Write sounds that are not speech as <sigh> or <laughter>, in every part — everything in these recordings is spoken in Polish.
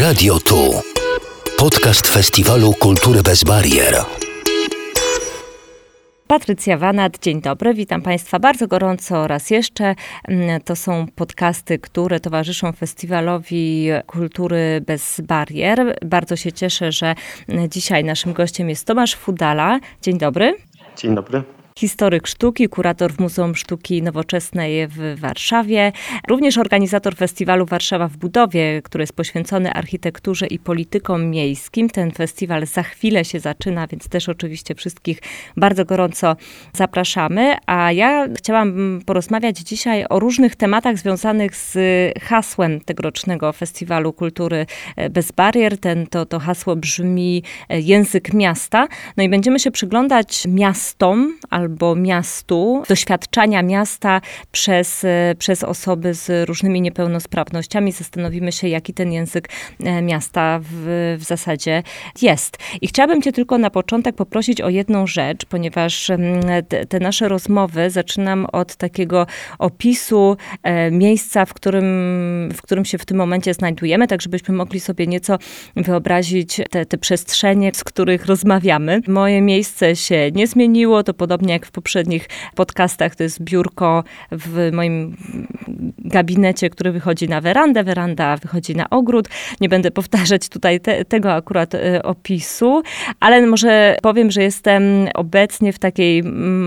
Radio Tu. Podcast Festiwalu Kultury bez barier. Patrycja Wanat, dzień dobry, witam Państwa bardzo gorąco raz jeszcze. Mm, to są podcasty, które towarzyszą Festiwalowi Kultury bez barier. Bardzo się cieszę, że dzisiaj naszym gościem jest Tomasz Fudala. Dzień dobry. Dzień dobry historyk sztuki, kurator w Muzeum Sztuki Nowoczesnej w Warszawie, również organizator festiwalu Warszawa w budowie, który jest poświęcony architekturze i politykom miejskim. Ten festiwal za chwilę się zaczyna, więc też oczywiście wszystkich bardzo gorąco zapraszamy. A ja chciałam porozmawiać dzisiaj o różnych tematach związanych z hasłem tegorocznego Festiwalu Kultury bez barier. Ten, to, to hasło brzmi język miasta. No i będziemy się przyglądać miastom albo albo miastu, doświadczania miasta przez, e, przez osoby z różnymi niepełnosprawnościami. Zastanowimy się, jaki ten język e, miasta w, w zasadzie jest. I chciałabym Cię tylko na początek poprosić o jedną rzecz, ponieważ te, te nasze rozmowy zaczynam od takiego opisu e, miejsca, w którym, w którym się w tym momencie znajdujemy, tak żebyśmy mogli sobie nieco wyobrazić te, te przestrzenie, z których rozmawiamy. Moje miejsce się nie zmieniło, to podobnie jak jak w poprzednich podcastach, to jest biurko w moim gabinecie, który wychodzi na werandę. Weranda wychodzi na ogród. Nie będę powtarzać tutaj te, tego akurat y, opisu, ale może powiem, że jestem obecnie w takiej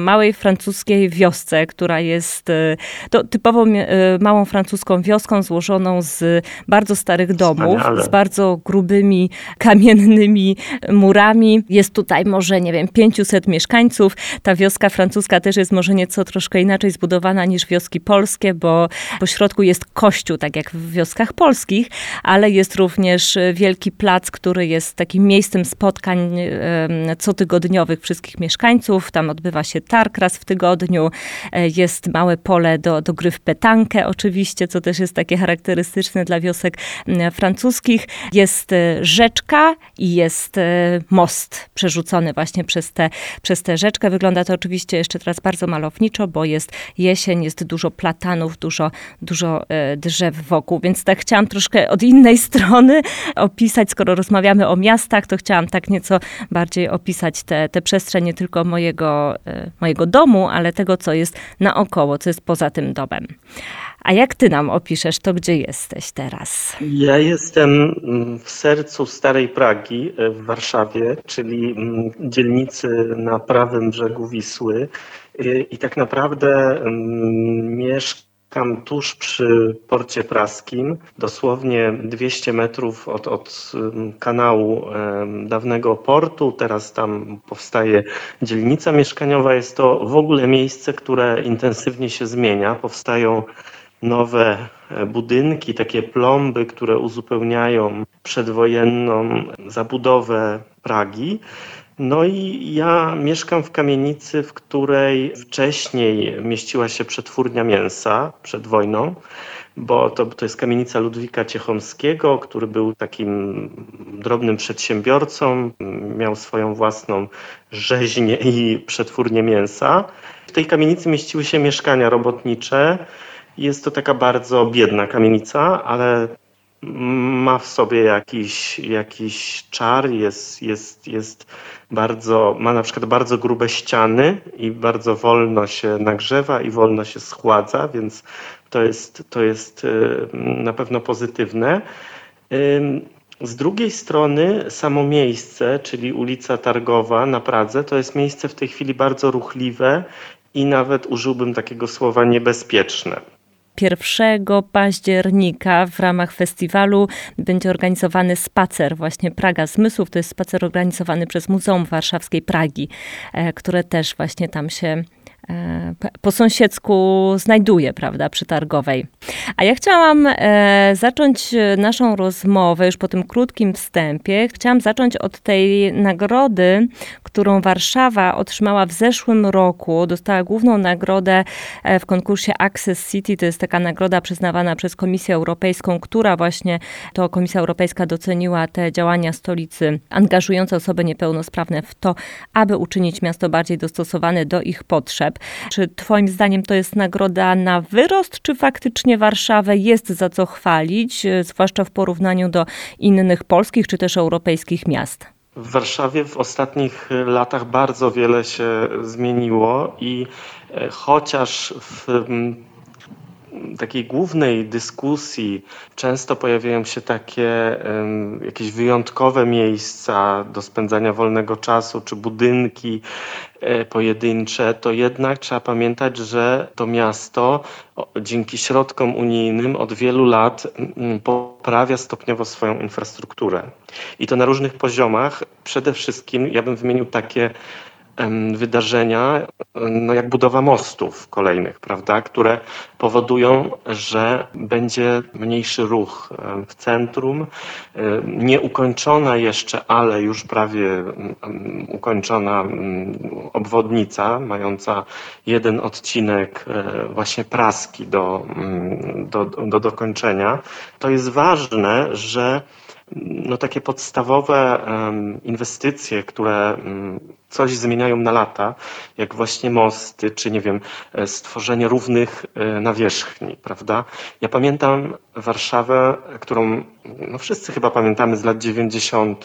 małej francuskiej wiosce, która jest y, to typowo y, małą francuską wioską złożoną z bardzo starych domów, Wspaniale. z bardzo grubymi, kamiennymi murami. Jest tutaj może, nie wiem, 500 mieszkańców. Ta wioska wioska francuska też jest może nieco troszkę inaczej zbudowana niż wioski polskie, bo po środku jest kościół, tak jak w wioskach polskich, ale jest również wielki plac, który jest takim miejscem spotkań cotygodniowych wszystkich mieszkańców. Tam odbywa się targ raz w tygodniu. E, jest małe pole do, do gry w petankę oczywiście, co też jest takie charakterystyczne dla wiosek francuskich. Jest e, rzeczka i jest e, most przerzucony właśnie przez tę przez tę rzeczkę. Wygląda to oczywiście jeszcze teraz bardzo malowniczo, bo jest jesień, jest dużo platanów, dużo, dużo e, drzew wokół, więc tak chciałam troszkę od innej <laughs> strony opisać, skoro rozmawiamy o miastach, to chciałam tak nieco bardziej opisać te, te przestrzeń nie tylko mojego, e, mojego domu, ale tego, co jest naokoło, co jest poza tym domem. A jak ty nam opiszesz to, gdzie jesteś teraz? Ja jestem w sercu Starej Pragi e, w Warszawie, czyli dzielnicy na prawym brzegu Wisły. E, I tak naprawdę mieszkam tuż przy porcie praskim, dosłownie 200 metrów od, od kanału dawnego portu. Teraz tam powstaje dzielnica mieszkaniowa. Jest to w ogóle miejsce, które intensywnie się zmienia. Powstają nowe e, budynki, takie plomby, które uzupełniają przedwojenną zabudowę Pragi. No i ja mieszkam w kamienicy, w której wcześniej mieściła się przetwórnia mięsa przed wojną, bo to, to jest kamienica Ludwika Ciechomskiego, który był takim drobnym przedsiębiorcą, miał swoją własną rzeźnię i przetwórnię mięsa. W tej kamienicy mieściły się mieszkania robotnicze, jest to taka bardzo biedna kamienica, ale ma w sobie jakiś, jakiś czar, jest, jest, jest bardzo, ma na przykład bardzo grube ściany i bardzo wolno się nagrzewa i wolno się schładza, więc to jest, to jest y, na pewno pozytywne. Z drugiej strony samo miejsce, czyli ulica Targowa na Pradze, to jest miejsce w tej chwili bardzo ruchliwe i nawet użyłbym takiego słowa niebezpieczne. 1 października w ramach festiwalu będzie organizowany spacer właśnie Praga Zmysłów. To jest spacer organizowany przez Muzeum Warszawskiej Pragi, e, które też właśnie tam się po sąsiedzku znajduje, prawda, przy targowej. A ja chciałam e, zacząć naszą rozmowę już po tym krótkim wstępie. Chciałam zacząć od tej nagrody, którą Warszawa otrzymała w zeszłym roku. Dostała główną nagrodę e, w konkursie Access City. To jest taka nagroda przyznawana przez Komisję Europejską, która właśnie to Komisja Europejska doceniła te działania stolicy angażujące osoby niepełnosprawne w to, aby uczynić miasto bardziej dostosowane do ich potrzeb. Potrzeb. Czy Twoim zdaniem to jest nagroda na wyrost, czy faktycznie Warszawę jest za co chwalić, zwłaszcza w porównaniu do innych polskich czy też europejskich miast? W Warszawie w ostatnich latach bardzo wiele się zmieniło i e, chociaż w takiej głównej dyskusji często pojawiają się takie jakieś wyjątkowe miejsca do spędzania wolnego czasu, czy budynki e, pojedyncze, to jednak trzeba pamiętać, że to miasto dzięki środkom unijnym od wielu lat poprawia stopniowo swoją infrastrukturę. I to na różnych poziomach. Przede wszystkim ja bym wymienił takie wydarzenia, no jak budowa mostów kolejnych, prawda, które powodują, że będzie mniejszy ruch w centrum, nieukończona jeszcze, ale już prawie ukończona obwodnica, mająca jeden odcinek e, właśnie praski do, do, do dokończenia. To jest ważne, że no, takie podstawowe inwestycje, które coś zmieniają na lata, jak właśnie mosty, czy nie wiem, e, stworzenie równych e, nawierzchni, prawda? Ja pamiętam Warszawę, którą no wszyscy chyba pamiętamy z lat 90.,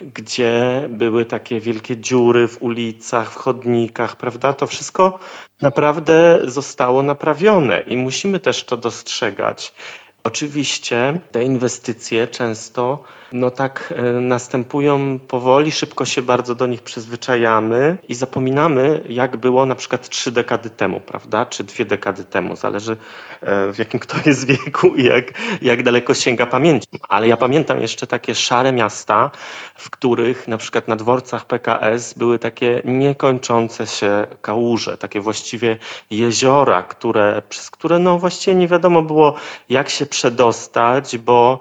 gdzie były takie wielkie dziury w ulicach, w chodnikach, prawda? To wszystko naprawdę zostało naprawione i musimy też to dostrzegać. Oczywiście te inwestycje często no tak e, następują powoli, szybko się bardzo do nich przyzwyczajamy i zapominamy, jak było na przykład trzy dekady temu, prawda? Czy dwie dekady temu. Zależy e, w jakim kto jest wieku i jak, jak daleko sięga pamięci. Ale ja pamiętam jeszcze takie szare miasta, w których na przykład na dworcach PKS były takie niekończące się kałuże, takie właściwie jeziora, które, przez które no właściwie nie wiadomo było, jak się przedostać, bo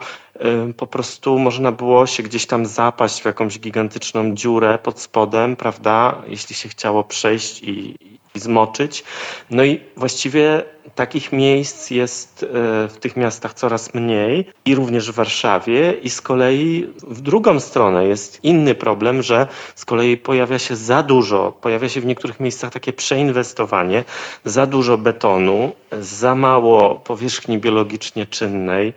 po prostu można było się gdzieś tam zapaść w jakąś gigantyczną dziurę pod spodem, prawda, jeśli się chciało przejść i, zmoczyć. No i właściwie takich miejsc jest e, w tych miastach coraz mniej i również w Warszawie i z kolei w drugą stronę jest inny problem, że z kolei pojawia się za dużo, pojawia się w niektórych miejscach takie przeinwestowanie, za dużo betonu, za mało powierzchni biologicznie czynnej,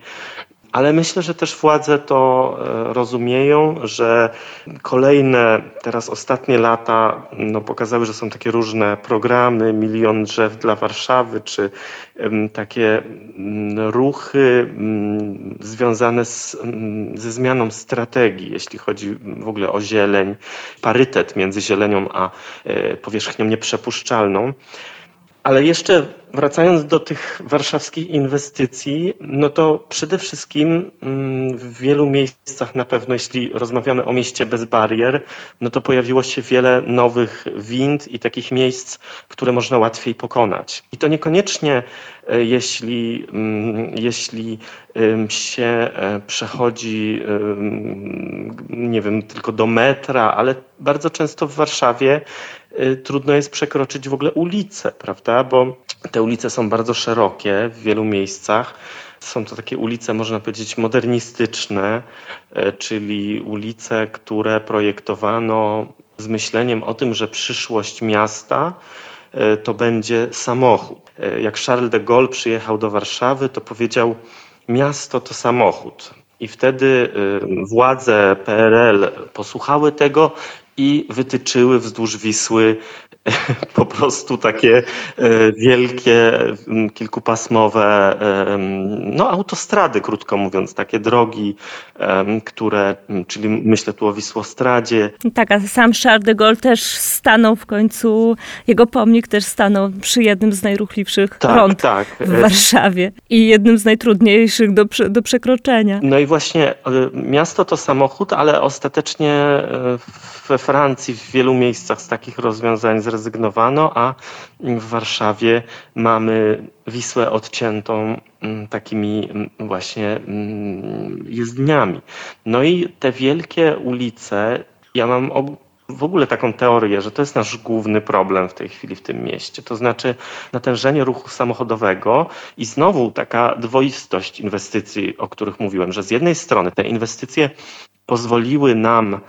ale myślę, że też władze to e, rozumieją, że kolejne, teraz ostatnie lata no, pokazały, że są takie różne programy, milion drzew dla Warszawy, czy takie mm, ruchy mm, związane z, mm, ze zmianą strategii, jeśli chodzi w ogóle o zieleń, parytet między zielenią a e, powierzchnią nieprzepuszczalną. Ale jeszcze wracając do tych warszawskich inwestycji, no to przede wszystkim mm, w wielu miejscach na pewno, jeśli rozmawiamy o mieście bez barier, no to pojawiło się wiele nowych wind i takich miejsc, które można łatwiej pokonać. I to niekoniecznie e, jeśli, mm, jeśli się e, przechodzi, nie wiem, tylko do metra, ale bardzo często w Warszawie trudno jest przekroczyć w ogóle ulicę, prawda? Bo te ulice są bardzo szerokie w wielu miejscach. Są to takie ulice, można powiedzieć, modernistyczne, e, czyli ulice, które projektowano z myśleniem o tym, że przyszłość miasta to będzie samochód. Jak Charles de Gaulle przyjechał do Warszawy, to powiedział: miasto to samochód. I wtedy y, władze PRL posłuchały tego i wytyczyły wzdłuż Wisły <laughs> po prostu takie e, wielkie, kilkupasmowe no, autostrady, krótko mówiąc, takie drogi, które, czyli myślę tu o Wisłostradzie. Tak, a sam Charles de Gaulle też stanął w końcu, jego pomnik też stanął przy jednym z najruchliwszych tak, rond tak. w e, Warszawie i jednym z najtrudniejszych do, do przekroczenia. No i właśnie e, miasto to samochód, ale ostatecznie we Francji w wielu miejscach z takich rozwiązań zrezygnowano, a w Warszawie mamy Wisłę odciętą mm, takimi mm, właśnie mm, jezdniami. No i te wielkie ulice, ja mam w ogóle taką teorię, że to jest nasz główny problem w tej chwili w tym mieście. To znaczy natężenie ruchu samochodowego i znowu taka dwoistość inwestycji, o których mówiłem, że z jednej strony te inwestycje pozwoliły nam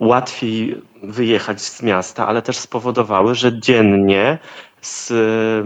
łatwiej wyjechać z miasta, ale też spowodowały, że dziennie z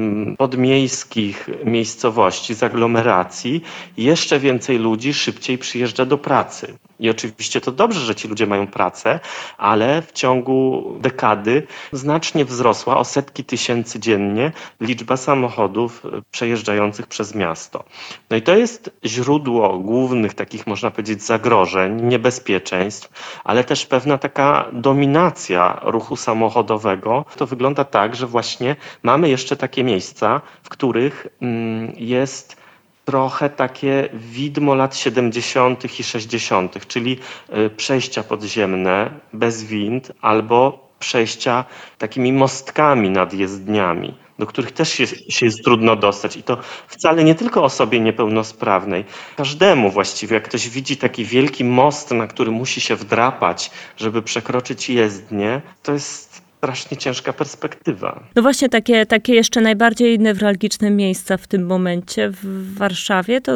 mm, podmiejskich miejscowości, z aglomeracji, jeszcze więcej ludzi szybciej przyjeżdża do pracy. I oczywiście to dobrze, że ci ludzie mają pracę, ale w ciągu dekady znacznie wzrosła o setki tysięcy dziennie liczba samochodów przejeżdżających przez miasto. No i to jest źródło głównych takich, można powiedzieć, zagrożeń, niebezpieczeństw, ale też pewna taka dominacja ruchu samochodowego. To wygląda tak, że właśnie mamy jeszcze takie miejsca, w których mm, jest trochę takie widmo lat 70. i 60., czyli y, przejścia podziemne bez wind albo przejścia takimi mostkami nad jezdniami, do których też się jest trudno dostać. I to wcale nie tylko osobie niepełnosprawnej. Każdemu właściwie, jak ktoś widzi taki wielki most, na który musi się wdrapać, żeby przekroczyć jezdnię, to jest strasznie ciężka perspektywa. No właśnie takie, takie jeszcze najbardziej newralgiczne miejsca w tym momencie w Warszawie, to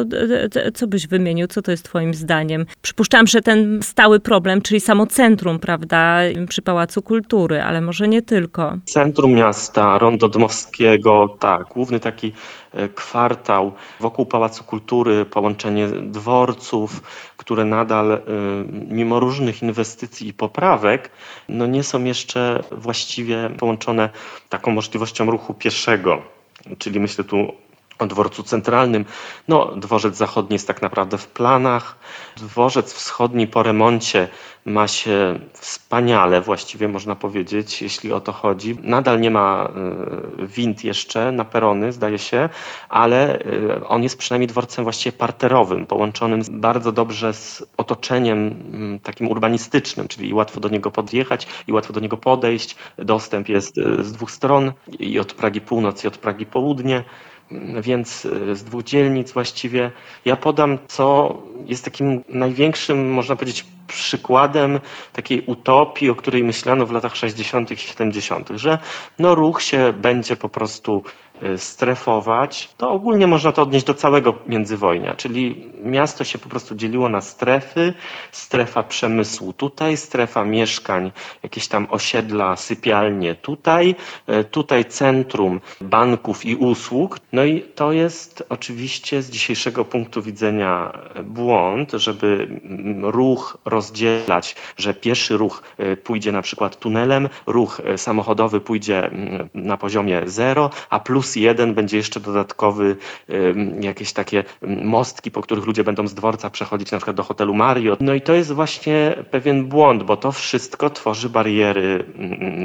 co byś wymienił? Co to jest twoim zdaniem? Przypuszczam, że ten stały problem, czyli samo centrum, prawda, przy Pałacu Kultury, ale może nie tylko. Centrum miasta, Rondo Dmowskiego, tak, główny taki E, kwartał wokół Pałacu Kultury, połączenie dworców, które nadal, e, mimo różnych inwestycji i poprawek, no nie są jeszcze właściwie połączone taką możliwością ruchu pieszego. Czyli myślę tu o dworcu centralnym. No, dworzec zachodni jest tak naprawdę w planach. Dworzec wschodni po remoncie ma się wspaniale, właściwie można powiedzieć, jeśli o to chodzi. Nadal nie ma y, wind jeszcze na perony, zdaje się, ale y, on jest przynajmniej dworcem właściwie parterowym, połączonym bardzo dobrze z otoczeniem mm, takim urbanistycznym, czyli łatwo do niego podjechać i łatwo do niego podejść. Dostęp jest y, z dwóch stron i od Pragi Północ i od Pragi Południe więc e, z dwóch dzielnic właściwie. Ja podam, co jest takim największym, można powiedzieć, przykładem takiej utopii, o której myślano w latach 60. i 70., że no ruch się będzie po prostu Y, strefować, to ogólnie można to odnieść do całego międzywojnia, czyli miasto się po prostu dzieliło na strefy, strefa przemysłu tutaj, strefa mieszkań, jakieś tam osiedla, sypialnie tutaj, y, tutaj centrum banków i usług. No i to jest oczywiście z dzisiejszego punktu widzenia błąd, żeby ruch rozdzielać, że pieszy ruch y, pójdzie na przykład tunelem, ruch samochodowy pójdzie na poziomie zero, a plus jeden będzie jeszcze dodatkowy, jakieś takie mostki, po których ludzie będą z dworca przechodzić na przykład do hotelu Marriott. No i to jest właśnie pewien błąd, bo to wszystko tworzy bariery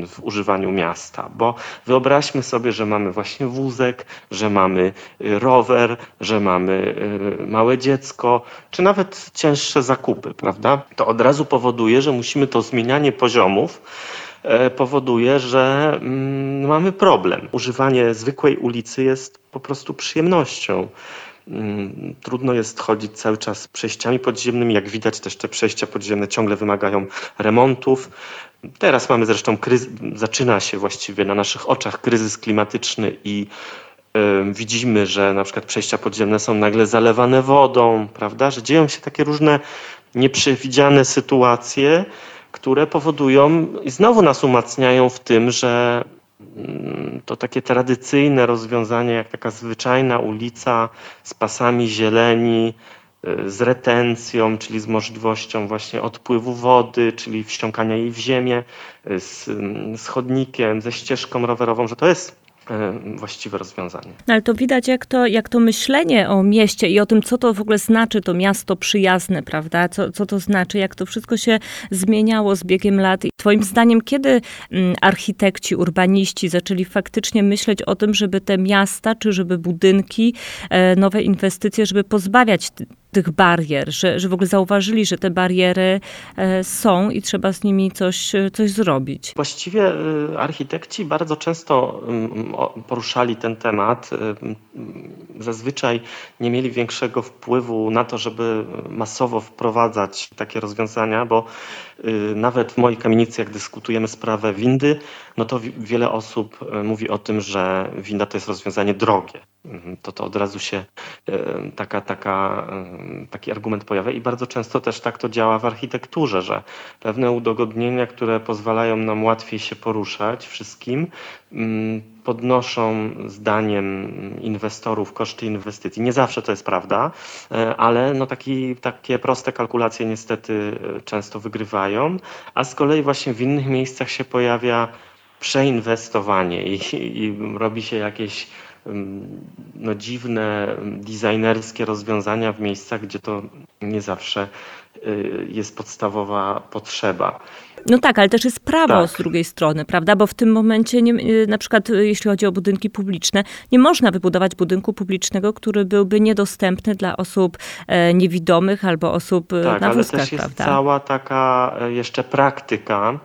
w używaniu miasta, bo wyobraźmy sobie, że mamy właśnie wózek, że mamy y, rower, że mamy y, małe dziecko, czy nawet cięższe zakupy, prawda? To od razu powoduje, że musimy to zmienianie poziomów E, powoduje, że mm, mamy problem. Używanie zwykłej ulicy jest po prostu przyjemnością. Mm, trudno jest chodzić cały czas przejściami podziemnymi. Jak widać, też te przejścia podziemne ciągle wymagają remontów. Teraz mamy zresztą kryzys, zaczyna się właściwie na naszych oczach kryzys klimatyczny i widzimy, że na przykład przejścia podziemne są nagle zalewane wodą, prawda? Że dzieją się takie różne nieprzewidziane sytuacje, które powodują i znowu nas umacniają w tym, że to takie tradycyjne rozwiązanie, jak taka zwyczajna ulica z pasami zieleni, y, z retencją, czyli z możliwością właśnie odpływu wody, czyli wsiąkania jej w ziemię, y, z, mm, z chodnikiem, ze ścieżką rowerową, że to jest właściwe rozwiązanie. No ale to widać, jak to, jak to myślenie o mieście i o tym, co to w ogóle znaczy to miasto przyjazne, prawda? Co, co to znaczy, jak to wszystko się zmieniało z biegiem lat. I twoim zdaniem, kiedy mm, architekci, urbaniści zaczęli faktycznie myśleć o tym, żeby te miasta, czy żeby budynki, e, nowe inwestycje, żeby pozbawiać tych barier, że, że w ogóle zauważyli, że te bariery e, są i trzeba z nimi coś, coś zrobić. Właściwie e, architekci bardzo często mm, poruszali ten temat. E, zazwyczaj nie mieli większego wpływu na to, żeby masowo wprowadzać takie rozwiązania, bo nawet w mojej kamienicy, jak dyskutujemy sprawę windy, no to wiele osób mówi o tym, że winda to jest rozwiązanie drogie to to od razu się taka, taka, taki argument pojawia i bardzo często też tak to działa w architekturze, że pewne udogodnienia, które pozwalają nam łatwiej się poruszać wszystkim, mm, podnoszą zdaniem inwestorów koszty inwestycji. Nie zawsze to jest prawda, e, ale no taki, takie proste kalkulacje niestety e, często wygrywają, a z kolei właśnie w innych miejscach się pojawia przeinwestowanie i, i robi się jakieś no, dziwne, designerskie rozwiązania w miejscach, gdzie to nie zawsze y, jest podstawowa potrzeba. No tak, ale też jest prawo tak. z drugiej strony, prawda? Bo w tym momencie, nie, y, na przykład y, jeśli chodzi o budynki publiczne, nie można wybudować budynku publicznego, który byłby niedostępny dla osób e, niewidomych albo osób tak, na wózkach, ale też jest prawda? cała taka e, jeszcze praktyka,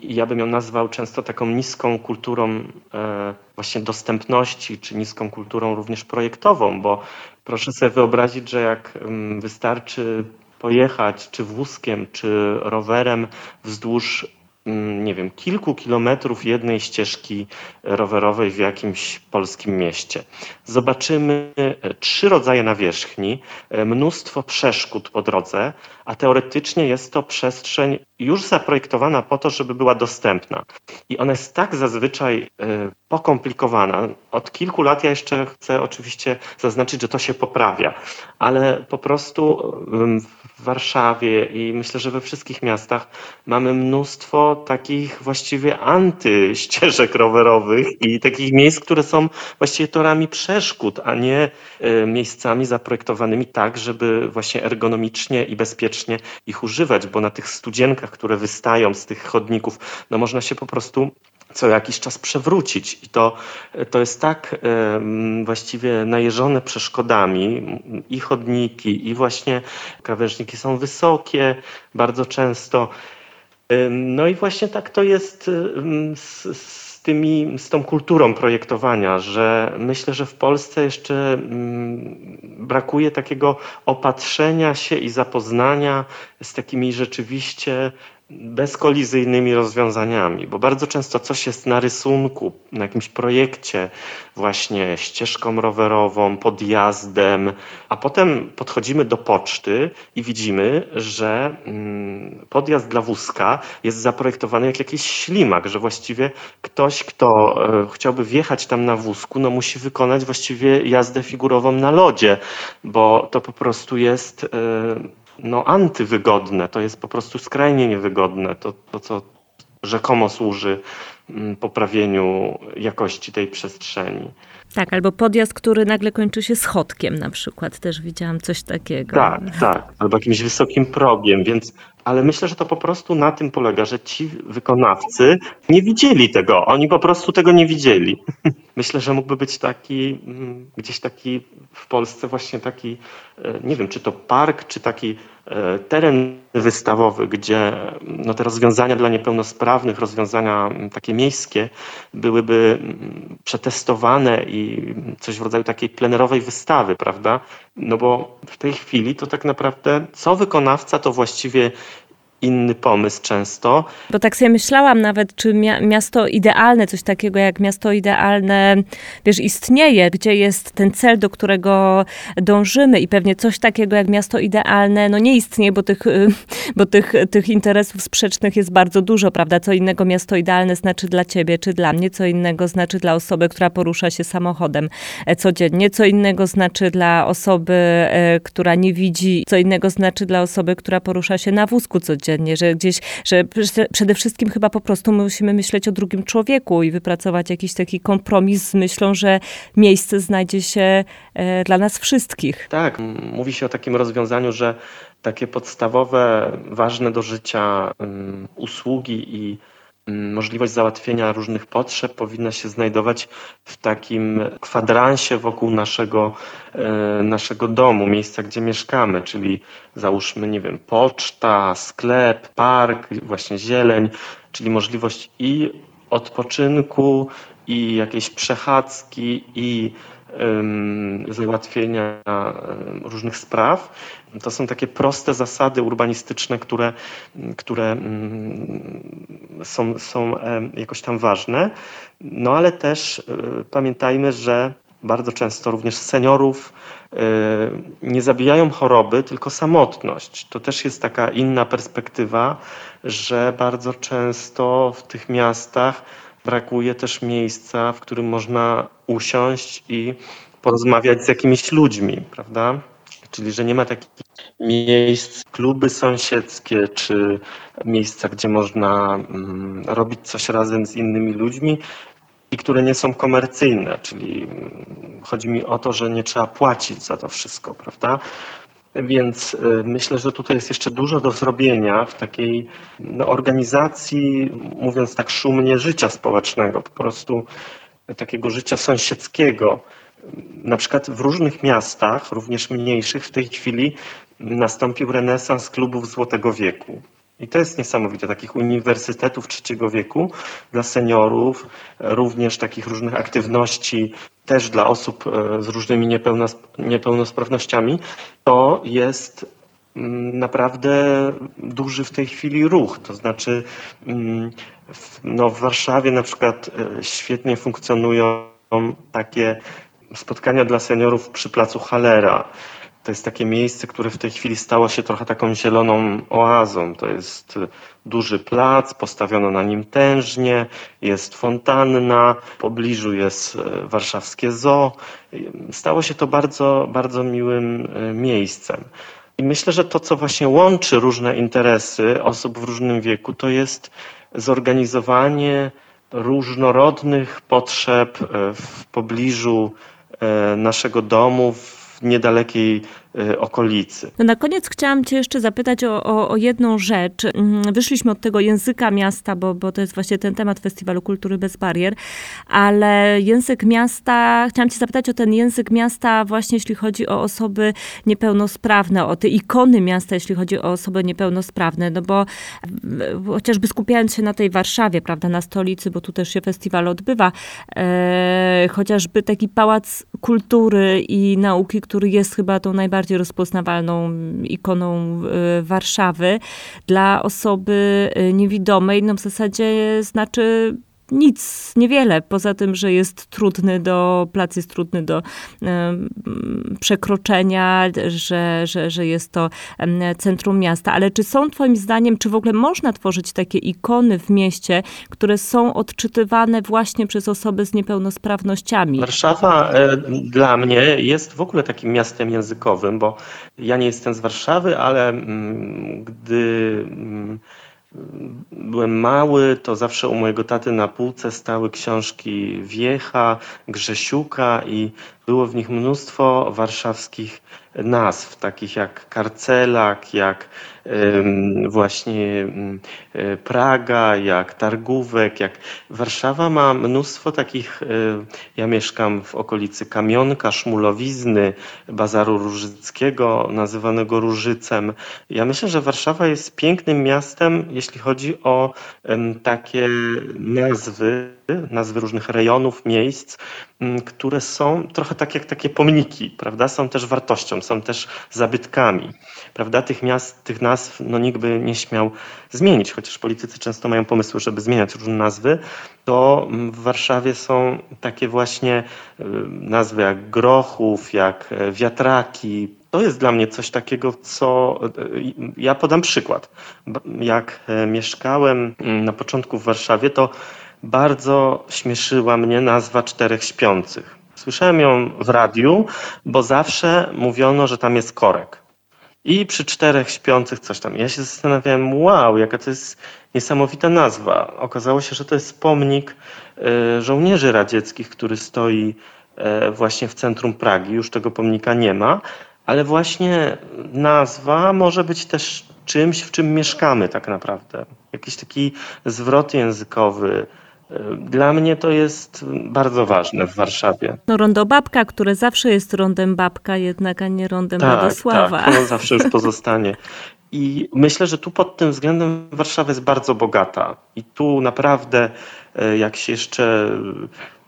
ja bym ją nazwał często taką niską kulturą e, właśnie dostępności, czy niską kulturą również projektową, bo proszę sobie wyobrazić, że jak mm, wystarczy pojechać czy wózkiem, czy rowerem wzdłuż Mm, nie wiem, kilku kilometrów jednej ścieżki rowerowej w jakimś polskim mieście. Zobaczymy e, trzy rodzaje nawierzchni, e, mnóstwo przeszkód po drodze, a teoretycznie jest to przestrzeń już zaprojektowana po to, żeby była dostępna. I ona jest tak zazwyczaj e, pokomplikowana. Od kilku lat ja jeszcze chcę oczywiście zaznaczyć, że to się poprawia, ale po prostu w Warszawie i myślę, że we wszystkich miastach mamy mnóstwo takich właściwie antyścieżek rowerowych i takich miejsc, które są właściwie torami przeszkód, a nie e, miejscami zaprojektowanymi tak, żeby właśnie ergonomicznie i bezpiecznie ich używać, bo na tych studzienkach, które wystają z tych chodników, no można się po prostu co jakiś czas przewrócić. I to, to jest tak właściwie najeżone przeszkodami i chodniki, i właśnie krawężniki są wysokie bardzo często. No i właśnie tak to jest z, z, tymi, z tą kulturą projektowania, że myślę, że w Polsce jeszcze brakuje takiego opatrzenia się i zapoznania z takimi rzeczywiście bezkolizyjnymi rozwiązaniami, bo bardzo często coś jest na rysunku, na jakimś projekcie, właśnie ścieżką rowerową, podjazdem, a potem podchodzimy do poczty i widzimy, że mm, podjazd dla wózka jest zaprojektowany jak jakiś ślimak, że właściwie ktoś, kto e, chciałby wjechać tam na wózku, no musi wykonać właściwie jazdę figurową na lodzie, bo to po prostu jest e, no, antywygodne, to jest po prostu skrajnie niewygodne, to, to co rzekomo służy mm, poprawieniu jakości tej przestrzeni. Tak, albo podjazd, który nagle kończy się schodkiem na przykład, też widziałam coś takiego. Tak, tak, albo jakimś wysokim progiem, więc, ale myślę, że to po prostu na tym polega, że ci wykonawcy nie widzieli tego, oni po prostu tego nie widzieli. <laughs> Myślę, że mógłby być taki, mm, gdzieś taki w Polsce właśnie taki, e, nie wiem, czy to park, czy taki e, teren wystawowy, gdzie no, te rozwiązania dla niepełnosprawnych, rozwiązania mm, takie miejskie byłyby mm, przetestowane i coś w rodzaju takiej plenerowej wystawy, prawda? No bo w tej chwili to tak naprawdę co wykonawca to właściwie inny pomysł często. Bo tak sobie myślałam nawet, czy miasto idealne, coś takiego jak miasto idealne, wiesz, istnieje, gdzie jest ten cel, do którego dążymy i pewnie coś takiego jak miasto idealne, no nie istnieje, bo tych, <laughs> bo tych, tych interesów sprzecznych jest bardzo dużo, prawda? Co innego miasto idealne znaczy dla ciebie czy dla mnie, co innego znaczy dla osoby, która porusza się samochodem e, codziennie, co innego znaczy dla osoby, e, która nie widzi, co innego znaczy dla osoby, która porusza się na wózku codziennie że gdzieś, że przede wszystkim chyba po prostu musimy myśleć o drugim człowieku i wypracować jakiś taki kompromis z myślą, że miejsce znajdzie się e, dla nas wszystkich. Tak, mówi się o takim rozwiązaniu, że takie podstawowe, ważne do życia um, usługi i możliwość załatwienia różnych potrzeb powinna się znajdować w takim kwadransie wokół naszego, e, naszego domu, miejsca, gdzie mieszkamy, czyli załóżmy, nie wiem, poczta, sklep, park, właśnie zieleń, czyli możliwość i odpoczynku, i jakiejś przechadzki, i załatwienia różnych spraw. To są takie proste zasady urbanistyczne, które, które są, są jakoś tam ważne. No ale też e, pamiętajmy, że bardzo często również seniorów, nie zabijają choroby, tylko samotność. To też jest taka inna perspektywa, że bardzo często w tych miastach brakuje też miejsca, w którym można usiąść i porozmawiać z jakimiś ludźmi, prawda? Czyli, że nie ma takich miejsc, kluby sąsiedzkie, czy miejsca, gdzie można mm, robić coś razem z innymi ludźmi i które nie są komercyjne, czyli mm, chodzi mi o to, że nie trzeba płacić za to wszystko, prawda? Więc y, myślę, że tutaj jest jeszcze dużo do zrobienia w takiej no, organizacji, mówiąc tak szumnie, życia społecznego, po prostu takiego życia sąsiedzkiego. Na przykład w różnych miastach, również mniejszych, w tej chwili nastąpił renesans klubów Złotego Wieku. I to jest niesamowite, takich uniwersytetów trzeciego wieku dla seniorów, również takich różnych aktywności też dla osób e, z różnymi niepełnosprawnościami. To jest mm, naprawdę duży w tej chwili ruch. To znaczy, mm, no w Warszawie na przykład e, świetnie funkcjonują takie spotkania dla seniorów przy placu Halera. To jest takie miejsce, które w tej chwili stało się trochę taką zieloną oazą. To jest duży plac, postawiono na nim tężnie, jest fontanna, w pobliżu jest e, warszawskie zoo. Stało się to bardzo, bardzo miłym e, miejscem. I myślę, że to, co właśnie łączy różne interesy osób w różnym wieku, to jest zorganizowanie różnorodnych potrzeb w pobliżu naszego domu, w niedalekiej okolicy. No na koniec chciałam Cię jeszcze zapytać o, o, o, jedną rzecz. Mm, wyszliśmy od tego języka miasta, bo, bo to jest właśnie ten temat Festiwalu Kultury Bez Barier, ale język miasta, chciałam Cię zapytać o ten język miasta właśnie jeśli chodzi o osoby niepełnosprawne, o te ikony miasta, jeśli chodzi o osoby niepełnosprawne, no bo chociażby skupiając się na tej Warszawie, prawda, na stolicy, bo tu też się festiwal odbywa, e, chociażby taki Pałac Kultury i Nauki, który jest chyba tą najbardziej najbardziej rozpoznawalną ikoną e, Warszawy. Dla osoby e, niewidomej, no w zasadzie znaczy nic, niewiele, poza tym, że jest trudny do, plac jest trudny do przekroczenia, że, że, że jest to um, centrum miasta. Ale czy są twoim zdaniem, czy w ogóle można tworzyć takie ikony w mieście, które są odczytywane właśnie przez osoby z niepełnosprawnościami? Warszawa e, dla mnie jest w ogóle takim miastem językowym, bo ja nie jestem z Warszawy, ale mm, gdy mm, byłem mały, to zawsze u mojego taty na półce stały książki Wiecha, Grzesiuka i było w nich mnóstwo warszawskich nazw, takich jak Karcelak, jak właśnie e, Praga, jak Targówek, jak Warszawa ma mnóstwo takich, e, ja mieszkam w okolicy Kamionka, Szmulowizny, Bazaru Różyckiego, nazywanego Różycem. Ja myślę, że Warszawa jest pięknym miastem, jeśli chodzi o takie nazwy, nazwy różnych rejonów, miejsc, które są trochę tak jak takie pomniki, prawda? Są też wartością, są też zabytkami, prawda? Tych miast, tych nazw no, nikt by nie śmiał zmienić, chociaż politycy często mają pomysły, żeby zmieniać różne nazwy, to w Warszawie są takie właśnie y, nazwy jak Grochów, jak e, Wiatraki, to jest dla mnie coś takiego, co y, ja podam przykład. Jak e, mieszkałem mm, na początku w Warszawie, to bardzo śmieszyła mnie nazwa Czterech Śpiących. Słyszałem ją w radiu, bo zawsze mówiono, że tam jest korek. I przy czterech śpiących coś tam. Ja się zastanawiałem, wow, jaka to jest niesamowita nazwa. Okazało się, że to jest pomnik e, żołnierzy radzieckich, który stoi e, właśnie w centrum Pragi. Już tego pomnika nie ma, ale właśnie nazwa może być też czymś, w czym mieszkamy tak naprawdę. Jakiś taki zwrot językowy, dla mnie to jest bardzo ważne w Warszawie. No rondo babka, które zawsze jest rondem babka, jednak a nie rondem tak, Radosława. Tak, no <laughs> zawsze już pozostanie. I myślę, że tu pod tym względem Warszawa jest bardzo bogata. I tu naprawdę, e, jak się jeszcze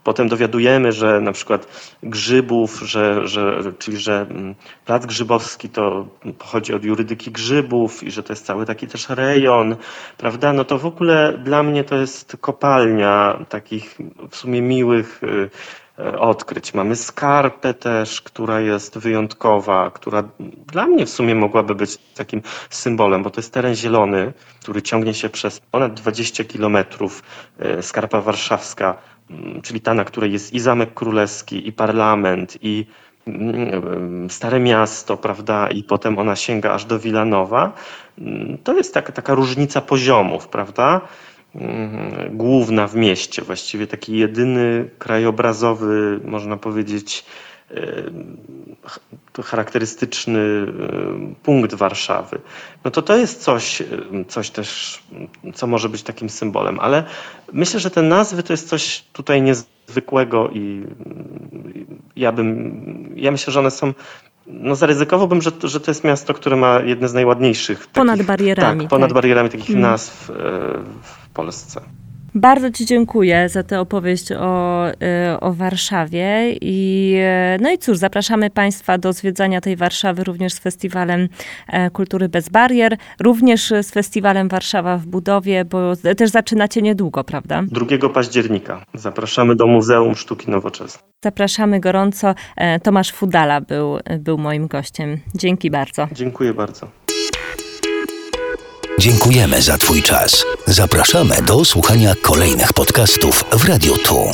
Potem dowiadujemy, że na przykład grzybów, że, że, czyli że mm, plac grzybowski to pochodzi od jurydyki grzybów i że to jest cały taki też rejon, prawda? No to w ogóle dla mnie to jest kopalnia takich w sumie miłych y, e, odkryć. Mamy skarpę też, która jest wyjątkowa, która dla mnie w sumie mogłaby być takim symbolem, bo to jest teren zielony, który ciągnie się przez ponad 20 kilometrów. E, skarpa warszawska, czyli ta, na której jest i Zamek Królewski, i parlament, i mm, Stare Miasto, prawda, i potem ona sięga aż do Wilanowa. Mm, to jest taka, taka różnica poziomów, prawda? Mm, główna w mieście, właściwie taki jedyny krajobrazowy, można powiedzieć, charakterystyczny punkt Warszawy, no to to jest coś, coś też, co może być takim symbolem, ale myślę, że te nazwy to jest coś tutaj niezwykłego i ja bym, ja myślę, że one są no zaryzykowałbym, że, że to jest miasto, które ma jedne z najładniejszych. Ponad takich, barierami. Tak, ponad tak. barierami takich hmm. nazw w Polsce. Bardzo Ci dziękuję za tę opowieść o, e, o Warszawie. I, e, no i cóż, zapraszamy Państwa do zwiedzania tej Warszawy również z Festiwalem e, Kultury Bez Barier, również z Festiwalem Warszawa w Budowie, bo też zaczynacie niedługo, prawda? 2 października. Zapraszamy do Muzeum Sztuki Nowoczesnej. Zapraszamy gorąco. Tomasz Fudala był, był moim gościem. Dzięki bardzo. Dziękuję bardzo. Dziękujemy za Twój czas. Zapraszamy do słuchania kolejnych podcastów w Radio Tu.